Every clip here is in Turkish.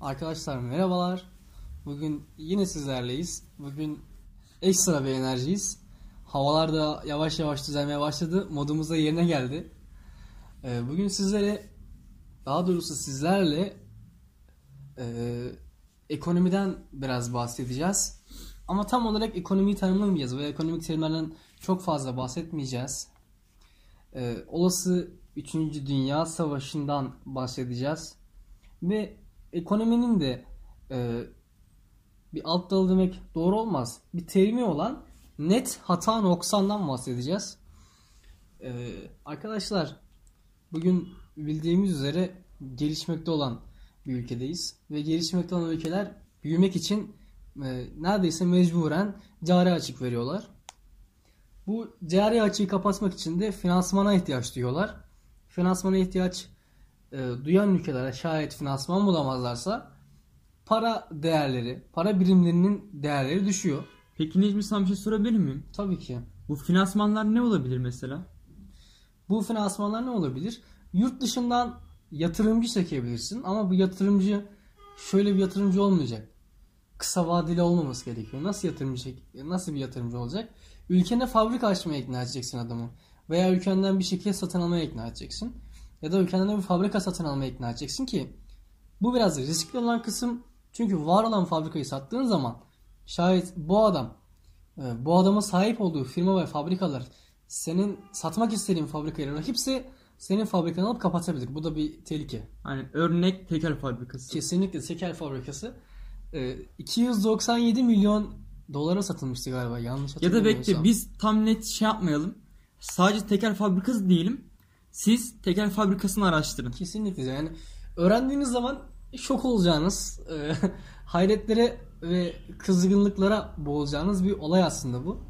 Arkadaşlar merhabalar. Bugün yine sizlerleyiz. Bugün ekstra bir enerjiyiz. Havalar da yavaş yavaş düzelmeye başladı. Modumuz da yerine geldi. Ee, Bugün sizlere, daha doğrusu sizlerle e, ekonomiden biraz bahsedeceğiz. Ama tam olarak ekonomiyi tanımlamayacağız ve ekonomik terimlerden çok fazla bahsetmeyeceğiz. Ee, olası 3. Dünya Savaşı'ndan bahsedeceğiz. Ve ekonominin de e, bir alt dalı demek doğru olmaz. Bir terimi olan net hata noksandan bahsedeceğiz. Ee, arkadaşlar bugün bildiğimiz üzere gelişmekte olan bir ülkedeyiz. Ve gelişmekte olan ülkeler büyümek için e, neredeyse mecburen cari açık veriyorlar. Bu cari açığı kapatmak için de finansmana ihtiyaç duyuyorlar. Finansmana ihtiyaç e, duyan ülkelere şayet finansman bulamazlarsa para değerleri, para birimlerinin değerleri düşüyor. Peki Necmi sana bir şey sorabilir miyim? Tabii ki. Bu finansmanlar ne olabilir mesela? Bu finansmanlar ne olabilir? Yurt dışından yatırımcı çekebilirsin ama bu yatırımcı şöyle bir yatırımcı olmayacak. Kısa vadeli olmaması gerekiyor. Nasıl yatırımcı nasıl bir yatırımcı olacak? Ülkene fabrika açmaya ikna edeceksin adamı. Veya ülkenden bir şirket satın almaya ikna edeceksin. Ya da ülkenden bir fabrika satın almaya ikna edeceksin ki bu biraz riskli olan kısım. Çünkü var olan fabrikayı sattığın zaman şayet bu adam e, bu adama sahip olduğu firma ve fabrikalar senin satmak istediğin fabrikayla rakipse senin fabrikanı alıp kapatabilir. Bu da bir tehlike. Hani örnek tekel fabrikası. Kesinlikle tekel fabrikası e, 297 milyon dolara satılmıştı galiba. Yanlış Ya da hatırlamıyorsam. bekle biz tam net şey yapmayalım. Sadece tekel fabrikası diyelim. Siz tekel fabrikasını araştırın. Kesinlikle yani öğrendiğiniz zaman şok olacağınız, e, hayretlere ve kızgınlıklara boğulacağınız bir olay aslında bu.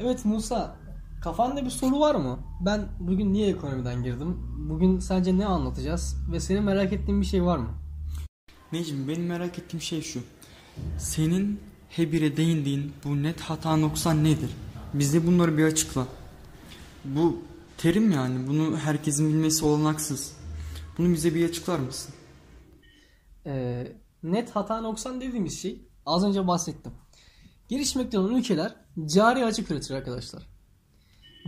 Evet Musa, kafanda bir soru var mı? Ben bugün niye ekonomiden girdim? Bugün sence ne anlatacağız? Ve senin merak ettiğin bir şey var mı? Necmi benim merak ettiğim şey şu. Senin hebire değindiğin bu net hata noksan nedir? Bize bunları bir açıkla. Bu terim yani bunu herkesin bilmesi olanaksız. Bunu bize bir açıklar mısın? E, net hata noksan dediğimiz şey az önce bahsettim. Gelişmekte olan ülkeler cari açık üretir arkadaşlar.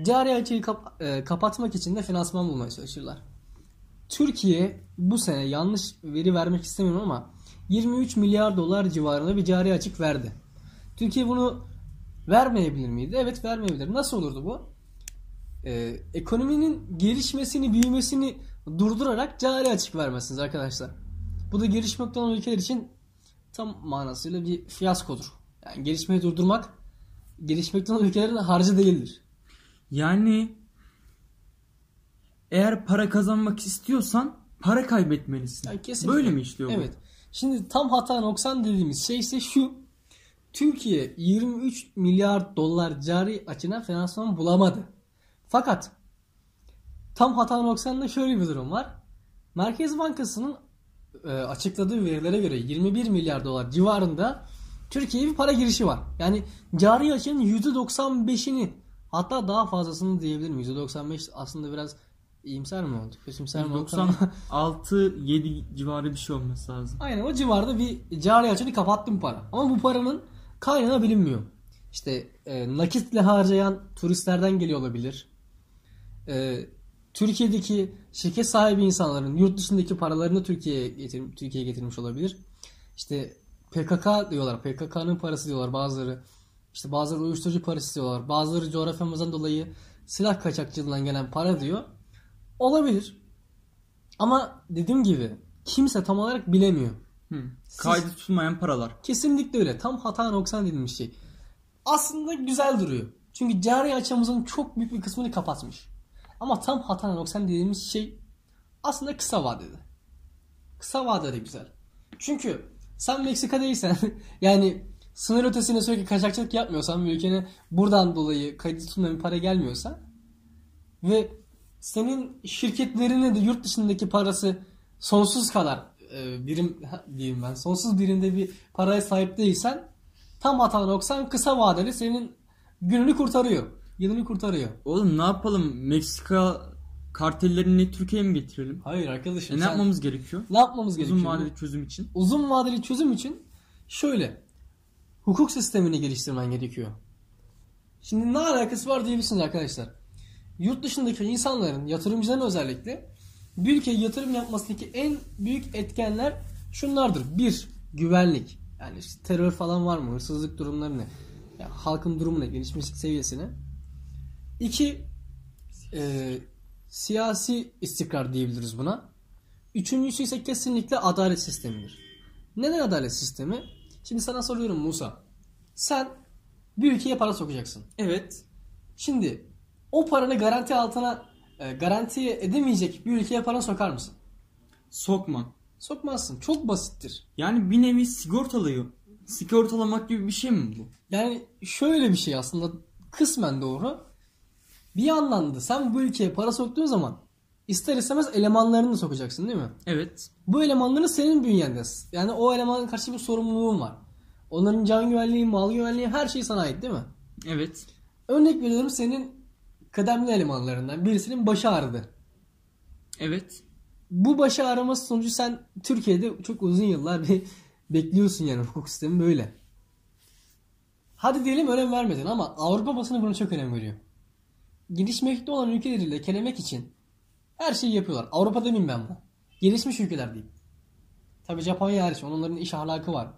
Cari açığı kap- e, kapatmak için de finansman bulmaya çalışırlar. Türkiye bu sene yanlış veri vermek istemiyorum ama 23 milyar dolar civarında bir cari açık verdi. Türkiye bunu vermeyebilir miydi? Evet vermeyebilir. Nasıl olurdu bu? Ee, ekonominin gelişmesini, büyümesini durdurarak cari açık vermezsiniz arkadaşlar. Bu da gelişmekte olan ülkeler için tam manasıyla bir fiyaskodur. Yani gelişmeyi durdurmak gelişmekte olan ülkelerin harcı değildir. Yani eğer para kazanmak istiyorsan para kaybetmelisin. Yani kesinlikle. Böyle mi işliyor bu? Evet. Şimdi tam hata noksan dediğimiz şey ise şu. Türkiye 23 milyar dolar cari açına finansman bulamadı. Fakat tam hata noksanda şöyle bir durum var. Merkez Bankası'nın e, açıkladığı verilere göre 21 milyar dolar civarında Türkiye'ye bir para girişi var. Yani cari açının %95'ini hatta daha fazlasını diyebilirim. %95 aslında biraz iyimser mi oldu? Kötümser mi oldu? 96-7 civarı bir şey olması lazım. Aynen o civarda bir cari açını kapattım para. Ama bu paranın kaynağı bilinmiyor. İşte e, nakitle harcayan turistlerden geliyor olabilir. E, Türkiye'deki şirket sahibi insanların yurt dışındaki paralarını Türkiye'ye getir, Türkiye'ye getirmiş olabilir. İşte PKK diyorlar. PKK'nın parası diyorlar bazıları. İşte bazıları uyuşturucu parası diyorlar. Bazıları coğrafyamızdan dolayı silah kaçakçılığından gelen para diyor. Olabilir. Ama dediğim gibi kimse tam olarak bilemiyor. Hı. Kaydı tutulmayan paralar. Kesinlikle öyle. Tam hata noksan dediğimiz şey. Aslında güzel duruyor. Çünkü cari açımızın çok büyük bir kısmını kapatmış. Ama tam hata noksan dediğimiz şey aslında kısa vadede. Kısa vadede güzel. Çünkü sen Meksika'daysan yani sınır ötesine sürekli kaçakçılık yapmıyorsan ve ülkene buradan dolayı kayıt tutulmayan para gelmiyorsa ve senin şirketlerine de yurt dışındaki parası sonsuz kadar e, birim diyeyim ben sonsuz birimde bir paraya sahip değilsen tam hata noksan kısa vadeli senin gününü kurtarıyor. Yılını kurtarıyor. Oğlum ne yapalım Meksika kartellerini Türkiye'ye mi getirelim? Hayır arkadaşım. E ne sen- yapmamız gerekiyor? ne yapmamız gerekiyor? Uzun vadeli çözüm için. Uzun vadeli çözüm için şöyle. Hukuk sistemini geliştirmen gerekiyor. Şimdi ne alakası var diyebilirsiniz arkadaşlar. Yurt dışındaki insanların, yatırımcıların özellikle bir ülkeye yatırım yapmasındaki en büyük etkenler şunlardır. Bir, güvenlik. Yani işte terör falan var mı? Hırsızlık durumları ne? Ya halkın durumu ne? Gelişmişlik seviyesine. İki, e, siyasi istikrar diyebiliriz buna. Üçüncüsü ise kesinlikle adalet sistemidir. Neden adalet sistemi? Şimdi sana soruyorum Musa. Sen bir ülkeye para sokacaksın. Evet. Şimdi o paranı garanti altına e, garanti edemeyecek bir ülkeye para sokar mısın? Sokma. Sokmazsın. Çok basittir. Yani bir nevi sigortalıyor. Sigortalamak gibi bir şey mi bu? Yani şöyle bir şey aslında kısmen doğru. Bir yandan da sen bu ülkeye para soktuğun zaman ister istemez elemanlarını sokacaksın değil mi? Evet. Bu elemanların senin bünyende. Yani o elemanın karşı bir sorumluluğun var. Onların can güvenliği, mal güvenliği her şey sana ait değil mi? Evet. Örnek veriyorum senin kıdemli elemanlarından birisinin başı ağrıdı. Evet. Bu başı ağrıması sonucu sen Türkiye'de çok uzun yıllar bir bekliyorsun yani hukuk sistemi böyle. Hadi diyelim önem vermedin ama Avrupa basını buna çok önem veriyor. Gelişmekte olan ülkeleriyle kelemek için her şeyi yapıyorlar. Avrupa demeyeyim ben bu. Gelişmiş ülkeler diyeyim. Tabi Japonya hariç onların iş ahlakı var.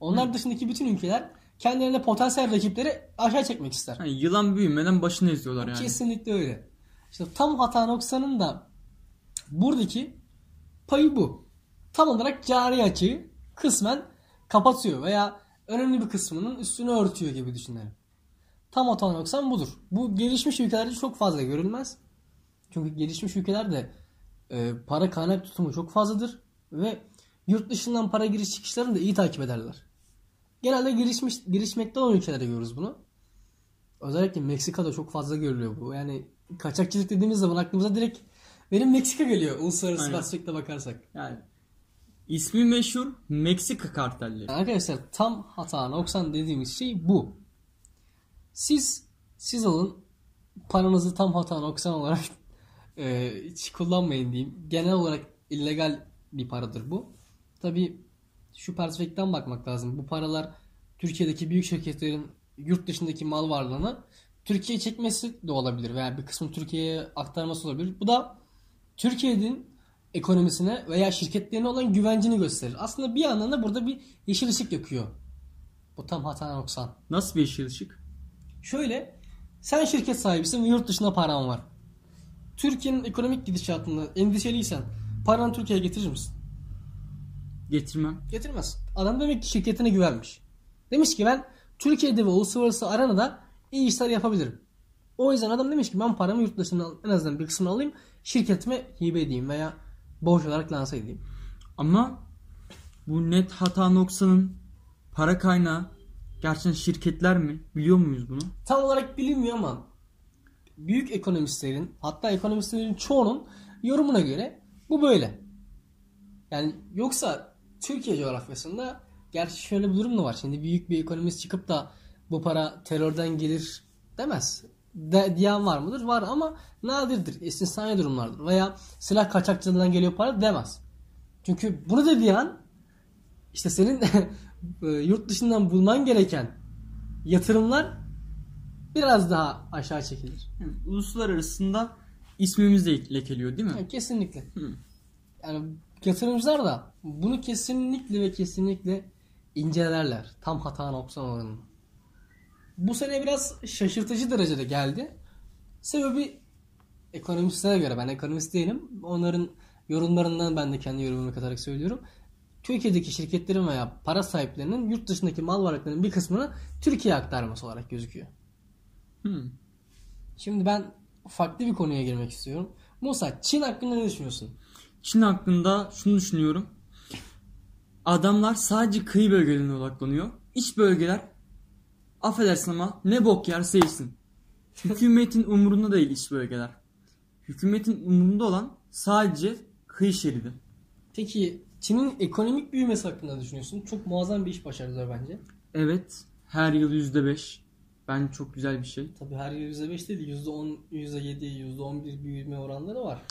Onlar dışındaki bütün ülkeler kendilerine potansiyel rakipleri aşağı çekmek ister. Yani yılan büyümeden başını eziyorlar yani. Kesinlikle öyle. İşte tam hata noksanın da buradaki payı bu. Tam olarak cari açığı kısmen kapatıyor veya önemli bir kısmının üstünü örtüyor gibi düşünelim. Tam hata noksan budur. Bu gelişmiş ülkelerde çok fazla görülmez. Çünkü gelişmiş ülkelerde e, para kaynak tutumu çok fazladır ve yurt dışından para giriş çıkışlarını da iyi takip ederler. Genelde gelişmiş gelişmekte olan ülkelerde görürüz bunu. Özellikle Meksika'da çok fazla görülüyor bu. Yani kaçakçılık dediğimiz zaman aklımıza direkt benim Meksika geliyor uluslararası perspektifte bakarsak. Yani ismi meşhur Meksika kartelleri. Arkadaşlar tam hata noksan dediğimiz şey bu. Siz siz alın paranızı tam hata noksan olarak e, hiç kullanmayın diyeyim. Genel olarak illegal bir paradır bu. Tabi şu perspektiften bakmak lazım. Bu paralar Türkiye'deki büyük şirketlerin yurt dışındaki mal varlığını Türkiye'ye çekmesi de olabilir veya bir kısmı Türkiye'ye aktarması olabilir. Bu da Türkiye'nin ekonomisine veya şirketlerine olan güvencini gösterir. Aslında bir yandan da burada bir yeşil ışık yakıyor. Bu tam hata noksan. Nasıl bir yeşil ışık? Şöyle sen şirket sahibisin ve yurt dışında paran var. Türkiye'nin ekonomik gidişatında endişeliysen paranı Türkiye'ye getirir misin? Getirmem. Getirmez. Adam demek ki şirketine güvenmiş. Demiş ki ben Türkiye'de ve uluslararası arenada iyi işler yapabilirim. O yüzden adam demiş ki ben paramı yurt dışından en azından bir kısmını alayım şirketime hibe edeyim veya borç olarak lanse edeyim. Ama bu net hata noksanın para kaynağı gerçekten şirketler mi? Biliyor muyuz bunu? Tam olarak bilinmiyor ama büyük ekonomistlerin hatta ekonomistlerin çoğunun yorumuna göre bu böyle. Yani yoksa Türkiye coğrafyasında gerçi şöyle bir durum da var. Şimdi büyük bir ekonomist çıkıp da bu para terörden gelir demez. De, diyen var mıdır? Var ama nadirdir. İstisnai durumlardır. Veya silah kaçakçılığından geliyor para demez. Çünkü bunu dediği an işte senin e, yurt dışından bulman gereken yatırımlar biraz daha aşağı çekilir. Yani uluslararasında ismimiz de lekeliyor değil mi? Yani kesinlikle. Hı. Yani yatırımcılar da bunu kesinlikle ve kesinlikle incelerler. Tam hata noksan oranını. Bu sene biraz şaşırtıcı derecede geldi. Sebebi ekonomistlere göre ben ekonomist değilim. Onların yorumlarından ben de kendi yorumumu katarak söylüyorum. Türkiye'deki şirketlerin veya para sahiplerinin yurt dışındaki mal varlıklarının bir kısmını Türkiye'ye aktarması olarak gözüküyor. Hı. Şimdi ben farklı bir konuya girmek istiyorum. Musa Çin hakkında ne düşünüyorsun? Çin hakkında şunu düşünüyorum. Adamlar sadece kıyı bölgelerine odaklanıyor. İç bölgeler affedersin ama ne bok yerse yesin. Hükümetin umurunda değil iç bölgeler. Hükümetin umurunda olan sadece kıyı şeridi. Peki Çin'in ekonomik büyümesi hakkında düşünüyorsun? Çok muazzam bir iş başardılar bence. Evet her yıl %5. Bence çok güzel bir şey. Tabii her yıl %5 değil, %10, %7, %11 büyüme oranları var.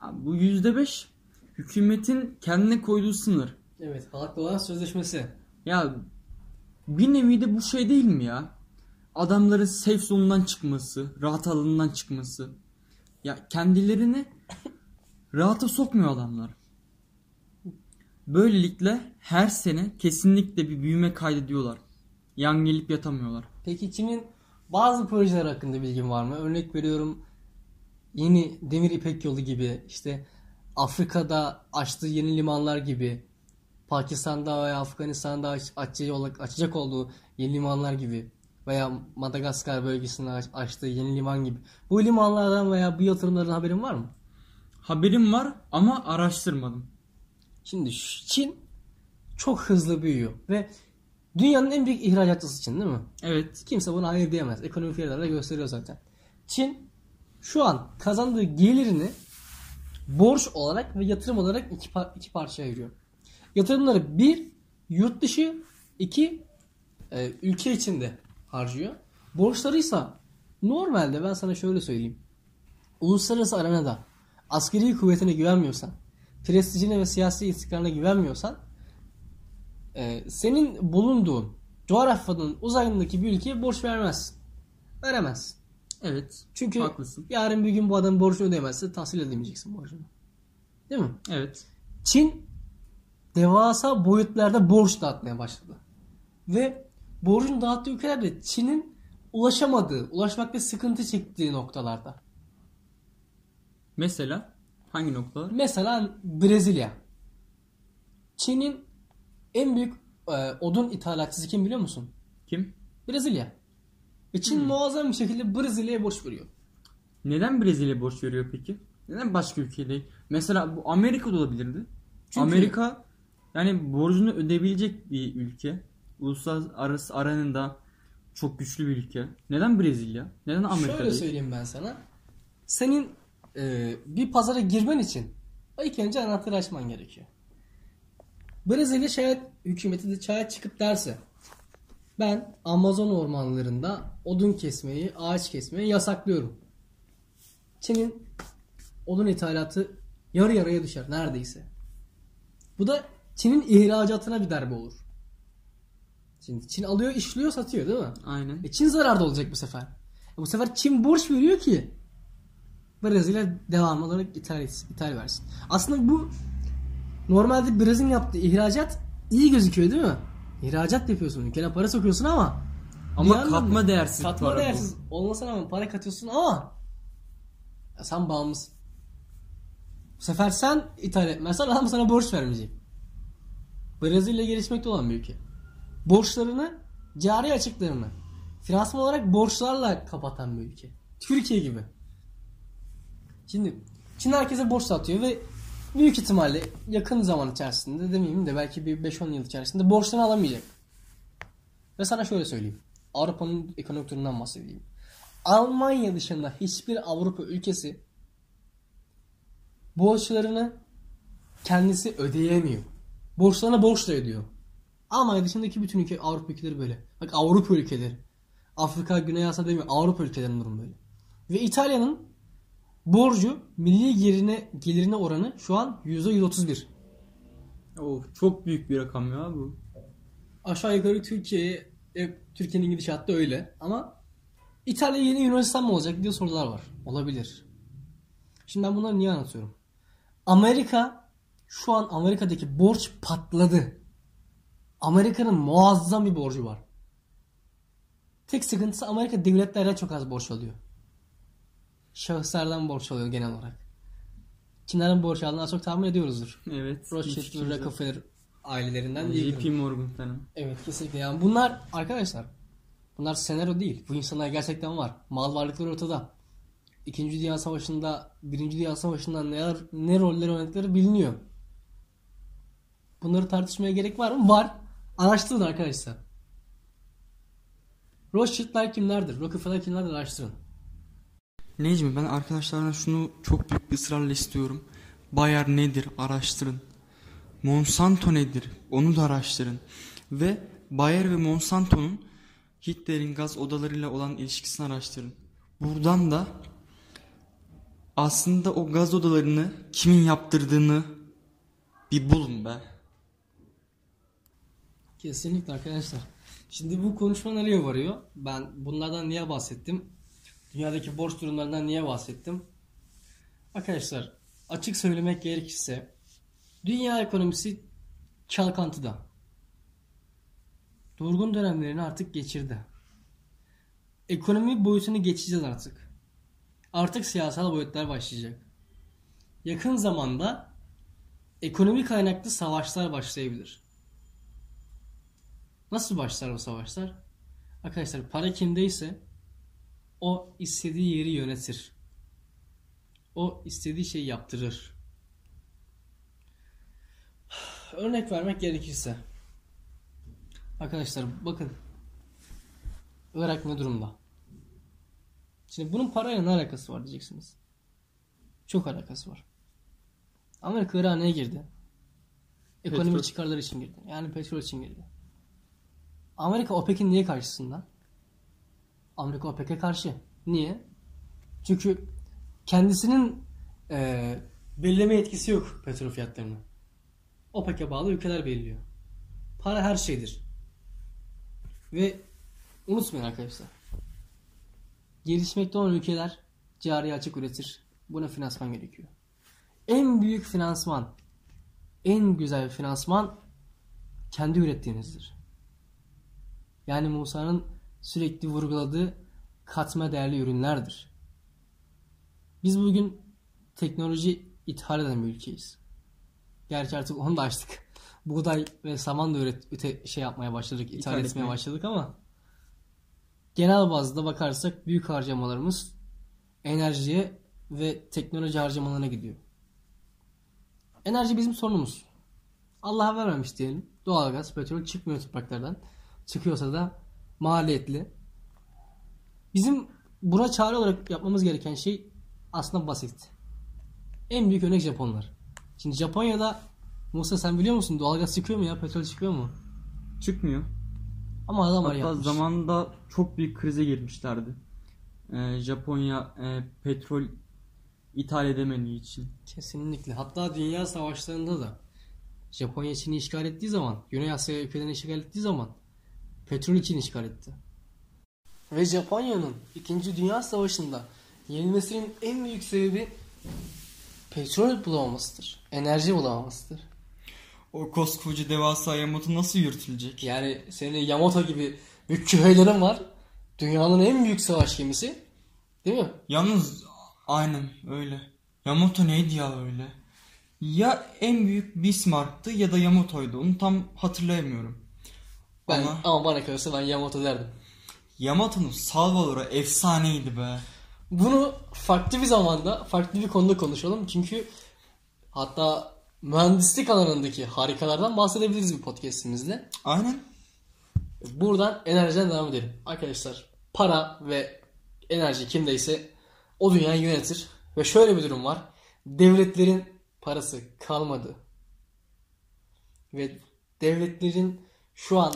Abi bu %5 hükümetin kendine koyduğu sınır. Evet, halkla olan sözleşmesi. Ya bir nevi de bu şey değil mi ya? Adamların safe zone'dan çıkması, rahat alanından çıkması. Ya kendilerini rahata sokmuyor adamlar. Böylelikle her sene kesinlikle bir büyüme kaydediyorlar. Yan gelip yatamıyorlar. Peki Çin'in bazı projeler hakkında bilgin var mı? Örnek veriyorum yeni Demir İpek Yolu gibi işte Afrika'da açtığı yeni limanlar gibi Pakistan'da veya Afganistan'da aç- açacak, açacak olduğu yeni limanlar gibi veya Madagaskar bölgesinde aç- açtığı yeni liman gibi. Bu limanlardan veya bu yatırımlardan haberin var mı? Haberim var ama araştırmadım. Şimdi Çin çok hızlı büyüyor ve dünyanın en büyük ihracatçısı Çin değil mi? Evet. Kimse buna hayır diyemez. Ekonomik veriler de gösteriyor zaten. Çin şu an kazandığı gelirini borç olarak ve yatırım olarak iki, par- iki parçaya ayırıyor. Yatırımları bir yurt dışı, iki e, ülke içinde harcıyor. Borçları ise normalde ben sana şöyle söyleyeyim. Uluslararası arenada askeri kuvvetine güvenmiyorsan, prestijine ve siyasi istikrarına güvenmiyorsan e, senin bulunduğun coğrafyanın uzayındaki bir ülkeye borç vermezsin. Veremez. Evet. Çünkü Haklısın. yarın bir gün bu adam borcunu ödemezse tahsil edemeyeceksin borcunu. Değil mi? Evet. Çin devasa boyutlarda borç dağıtmaya başladı. Ve borcunu dağıttığı ülkelerde Çin'in ulaşamadığı, ulaşmakta sıkıntı çektiği noktalarda. Mesela hangi noktalar? Mesela Brezilya. Çin'in en büyük e, odun ithalatçısı kim biliyor musun? Kim? Brezilya. Ve Çin muazzam bir şekilde Brezilya'ya borç veriyor. Neden Brezilya borç veriyor peki? Neden başka ülke değil? Mesela bu Amerika'da olabilirdi. Çünkü- Amerika yani borcunu ödeyebilecek bir ülke. Uluslararası arenada çok güçlü bir ülke. Neden Brezilya? Neden Amerika Şöyle değil? söyleyeyim ben sana. Senin e, bir pazara girmen için ilk önce anahtarı açman gerekiyor. Brezilya şayet hükümeti de şayet çıkıp derse ben Amazon ormanlarında odun kesmeyi, ağaç kesmeyi yasaklıyorum. Çin'in odun ithalatı yarı yarıya düşer neredeyse. Bu da Çin'in ihracatına bir darbe olur. Şimdi Çin alıyor, işliyor, satıyor değil mi? Aynen. E Çin zararda olacak bu sefer. E bu sefer Çin borç veriyor ki Brezilya devam olarak ithal, etsin, ithal versin. Aslında bu normalde Brezilya yaptığı ihracat iyi gözüküyor değil mi? İhracat yapıyorsun, ülkene para sokuyorsun ama Ama bir katma değersiz katma para bu. değersiz olmasına rağmen para katıyorsun ama ya sen bağımlısın. Bu sefer sen ithal etmezsen adam sana borç vermeyecek. Brezilya gelişmekte olan bir ülke. Borçlarını, cari açıklarını finansman olarak borçlarla kapatan bir ülke. Türkiye gibi. Şimdi Çin herkese borç satıyor ve büyük ihtimalle yakın zaman içerisinde demeyeyim de belki bir 5-10 yıl içerisinde borçlarını alamayacak. Ve sana şöyle söyleyeyim. Avrupa'nın ekonomik durumundan bahsedeyim. Almanya dışında hiçbir Avrupa ülkesi borçlarını kendisi ödeyemiyor. Borçlarını borçla ödüyor. Almanya dışındaki bütün ülke Avrupa ülkeleri böyle. Bak Avrupa ülkeleri. Afrika, Güney Asya demiyor. Avrupa ülkelerinin durumu böyle. Ve İtalya'nın borcu milli gelirine, gelirine oranı şu an %131. Of, çok büyük bir rakam ya bu. Aşağı yukarı Türkiye, e, Türkiye'nin gidişatı öyle. Ama İtalya yeni Yunanistan mı olacak diye sorular var. Olabilir. Şimdi ben bunları niye anlatıyorum? Amerika şu an Amerika'daki borç patladı. Amerika'nın muazzam bir borcu var. Tek sıkıntısı Amerika devletlerden çok az borç alıyor. Şahıslardan borç alıyor genel olarak. Kimlerden borç aldığını az çok tahmin ediyoruzdur. Evet. Rothschild ve Rockefeller ailelerinden diyebilirim. JP Morgan falan. Evet kesinlikle. Yani bunlar arkadaşlar bunlar senaryo değil. Bu insanlar gerçekten var. Mal varlıkları ortada. İkinci Dünya Savaşı'nda, Birinci Dünya Savaşı'nda neler, ne roller oynadıkları biliniyor. Bunları tartışmaya gerek var mı? Var. Araştırın arkadaşlar. Rothschild'ler kimlerdir? Rockefeller kimlerdir? Araştırın. Necmi ben arkadaşlarına şunu çok büyük bir ısrarla istiyorum. Bayer nedir araştırın. Monsanto nedir onu da araştırın. Ve Bayer ve Monsanto'nun Hitler'in gaz odalarıyla olan ilişkisini araştırın. Buradan da aslında o gaz odalarını kimin yaptırdığını bir bulun be. Kesinlikle arkadaşlar. Şimdi bu konuşma nereye varıyor? Ben bunlardan niye bahsettim? Dünyadaki borç durumlarından niye bahsettim? Arkadaşlar açık söylemek gerekirse dünya ekonomisi çalkantıda. Durgun dönemlerini artık geçirdi. Ekonomi boyutunu geçeceğiz artık. Artık siyasal boyutlar başlayacak. Yakın zamanda ekonomi kaynaklı savaşlar başlayabilir. Nasıl başlar bu savaşlar? Arkadaşlar para kimdeyse o istediği yeri yönetir. O istediği şeyi yaptırır. Örnek vermek gerekirse. Arkadaşlar bakın. Irak ne durumda? Şimdi bunun parayla ne alakası var diyeceksiniz. Çok alakası var. Amerika Irak'a neye girdi? Ekonomi Petrol. çıkarları için girdi. Yani petrol için girdi. Amerika OPEC'in niye karşısında? Amerika OPEC'e karşı. Niye? Çünkü kendisinin e, belirleme etkisi yok petrol fiyatlarını. OPEC'e bağlı ülkeler belirliyor. Para her şeydir. Ve unutmayın arkadaşlar. Gelişmekte olan ülkeler cari açık üretir. Buna finansman gerekiyor. En büyük finansman, en güzel finansman kendi ürettiğinizdir. Yani Musa'nın sürekli vurguladığı katma değerli ürünlerdir. Biz bugün teknoloji ithal eden bir ülkeyiz. Gerçi artık onu da açtık. Buğday ve saman da üret, üte, şey yapmaya başladık, ithal, İthal etmeye etmeye. başladık ama genel bazda bakarsak büyük harcamalarımız enerjiye ve teknoloji harcamalarına gidiyor. Enerji bizim sorunumuz. Allah'a vermemiş diyelim. Doğalgaz, petrol çıkmıyor topraklardan. Çıkıyorsa da maliyetli. Bizim buna çare olarak yapmamız gereken şey aslında basit. En büyük örnek Japonlar. Şimdi Japonya'da Musa sen biliyor musun doğalgaz çıkıyor mu ya petrol çıkıyor mu? Çıkmıyor. Ama adamlar Hatta yapmış. zamanında çok büyük krize girmişlerdi. Ee, Japonya e, petrol ithal edemediği için. Kesinlikle. Hatta dünya savaşlarında da Japonya Çin'i işgal ettiği zaman, Güney Asya ülkelerini işgal ettiği zaman petrol için işgal etti. Ve Japonya'nın 2. Dünya Savaşı'nda yenilmesinin en büyük sebebi petrol bulamamasıdır. Enerji bulamamasıdır. O koskoca devasa Yamato nasıl yürütülecek? Yani senin Yamato gibi büyük küheylerin var. Dünyanın en büyük savaş gemisi. Değil mi? Yalnız aynen öyle. Yamato neydi ya öyle? Ya en büyük Bismarck'tı ya da Yamato'ydu. Onu tam hatırlayamıyorum. Ben, Ama ama bana kalırsa ben Yamato derdim. Yamato'nun Salvador'u efsaneydi be. Bunu farklı bir zamanda, farklı bir konuda konuşalım. Çünkü hatta mühendislik alanındaki harikalardan bahsedebiliriz bu podcastimizde. Aynen. Buradan enerjiden devam edelim. Arkadaşlar para ve enerji kimdeyse o dünyayı yönetir. Ve şöyle bir durum var. Devletlerin parası kalmadı. Ve devletlerin şu an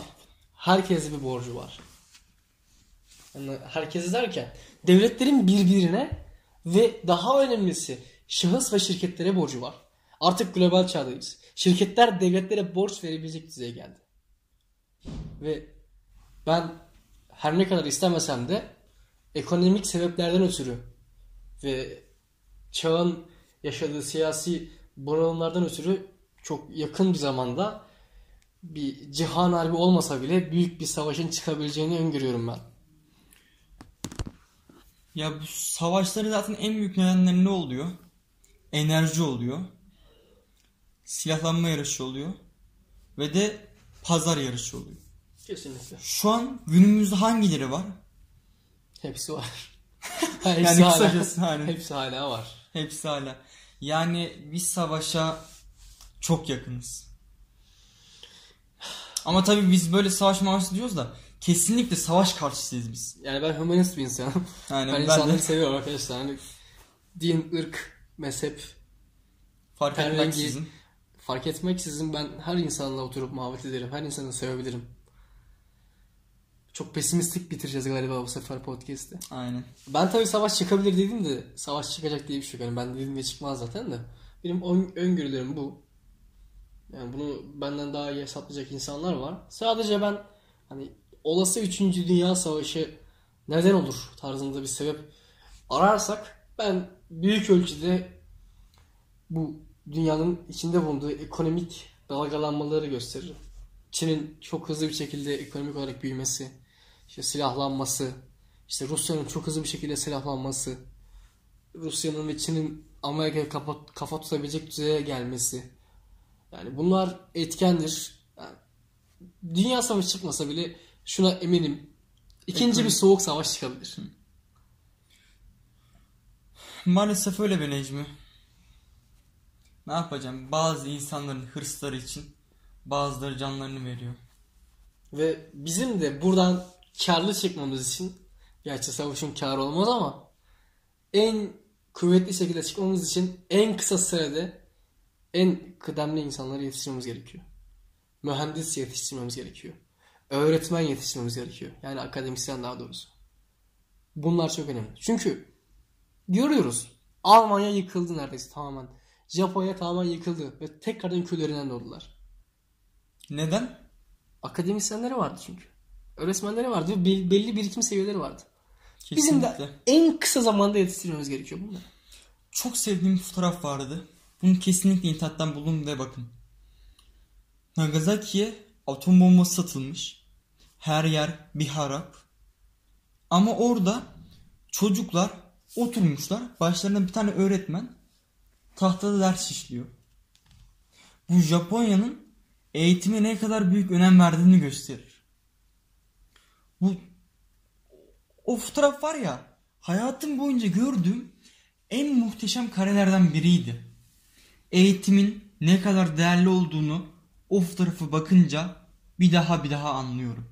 herkese bir borcu var. Yani herkese derken devletlerin birbirine ve daha önemlisi şahıs ve şirketlere borcu var. Artık global çağdayız. Şirketler devletlere borç verebilecek düzeye geldi. Ve ben her ne kadar istemesem de ekonomik sebeplerden ötürü ve çağın yaşadığı siyasi bunalımlardan ötürü çok yakın bir zamanda bir cihan harbi olmasa bile büyük bir savaşın çıkabileceğini öngörüyorum ben. Ya bu savaşları zaten en büyük nedenleri ne oluyor? Enerji oluyor. Silahlanma yarışı oluyor. Ve de pazar yarışı oluyor. Kesinlikle. Şu an günümüzde hangileri var? Hepsi var. Hepsi Yani hala, kısacası hani. hepsi hala var. Hepsi hala. Yani biz savaşa çok yakınız. Ama tabii biz böyle savaş mavaş diyoruz da kesinlikle savaş karşısıyız biz. Yani ben humanist bir insanım. Yani ben ben insanları de seviyorum arkadaşlar. Hani din, ırk, mezhep fark ten rengi- etmeksizin. fark etmeksizin ben her insanla oturup muhabbet ederim. Her insanı sevebilirim. Çok pesimistik bitireceğiz galiba bu sefer podcast'i. Aynen. Ben tabii savaş çıkabilir dedim de savaş çıkacak diye bir şey yok. Yani ben dedim de çıkmaz zaten de. Benim ön- öngörülerim bu. Yani bunu benden daha iyi hesaplayacak insanlar var. Sadece ben hani olası 3. Dünya Savaşı neden olur tarzında bir sebep ararsak ben büyük ölçüde bu dünyanın içinde bulunduğu ekonomik dalgalanmaları gösteririm. Çin'in çok hızlı bir şekilde ekonomik olarak büyümesi, işte silahlanması, işte Rusya'nın çok hızlı bir şekilde silahlanması, Rusya'nın ve Çin'in Amerika'ya kafa, kafa tutabilecek düzeye gelmesi. Yani bunlar etkendir. Yani dünya savaşı çıkmasa bile şuna eminim. İkinci bir soğuk savaş çıkabilir. Maalesef öyle be Necmi. Ne yapacağım? Bazı insanların hırsları için bazıları canlarını veriyor. Ve bizim de buradan karlı çıkmamız için gerçi savaşın karı olmaz ama en kuvvetli şekilde çıkmamız için en kısa sürede en kıdemli insanları yetiştirmemiz gerekiyor. Mühendis yetiştirmemiz gerekiyor. Öğretmen yetiştirmemiz gerekiyor. Yani akademisyen daha doğrusu. Bunlar çok önemli. Çünkü görüyoruz. Almanya yıkıldı neredeyse tamamen. Japonya tamamen yıkıldı ve tekrardan küllerinden doğdular. Neden? Akademisyenleri vardı çünkü. Öğretmenleri vardı ve bel- belli birikim seviyeleri vardı. Bizim Kesinlikle. de en kısa zamanda yetiştirmemiz gerekiyor bunları. Çok sevdiğim fotoğraf vardı. Bunu kesinlikle internetten buldum ve bakın. Nagasaki'ye atom bombası satılmış. Her yer bir harap. Ama orada çocuklar oturmuşlar. Başlarında bir tane öğretmen tahtada ders işliyor. Bu Japonya'nın eğitime ne kadar büyük önem verdiğini gösterir. Bu o fotoğraf var ya hayatım boyunca gördüğüm en muhteşem karelerden biriydi. Eğitimin ne kadar değerli olduğunu o fotoğrafı bakınca bir daha bir daha anlıyorum.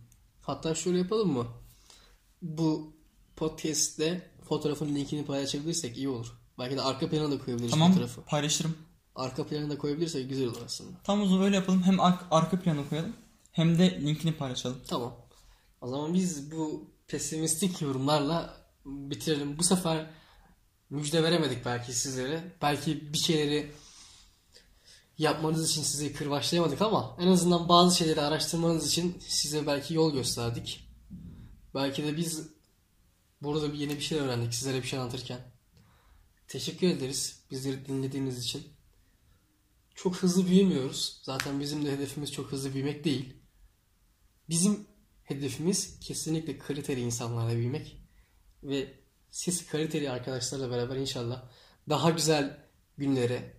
Hatta şöyle yapalım mı? Bu podcast'te fotoğrafın linkini paylaşabilirsek iyi olur. Belki de arka plana da koyabiliriz Tamam fotoğrafı. paylaşırım. Arka plana da koyabilirsek güzel olur aslında. Tam o zaman öyle yapalım. Hem ar- arka planı koyalım hem de linkini paylaşalım. Tamam. O zaman biz bu pesimistik yorumlarla bitirelim. Bu sefer müjde veremedik belki sizlere. Belki bir şeyleri yapmanız için sizi kırbaçlayamadık ama en azından bazı şeyleri araştırmanız için size belki yol gösterdik. Belki de biz burada bir yeni bir şey öğrendik sizlere bir şey anlatırken. Teşekkür ederiz bizleri dinlediğiniz için. Çok hızlı büyümüyoruz. Zaten bizim de hedefimiz çok hızlı büyümek değil. Bizim hedefimiz kesinlikle kaliteli insanlarla büyümek. Ve siz kaliteli arkadaşlarla beraber inşallah daha güzel günlere,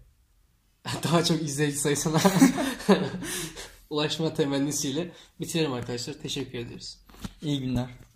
daha çok izleyici sayısına ulaşma temennisiyle bitirelim arkadaşlar. Teşekkür ederiz. İyi günler.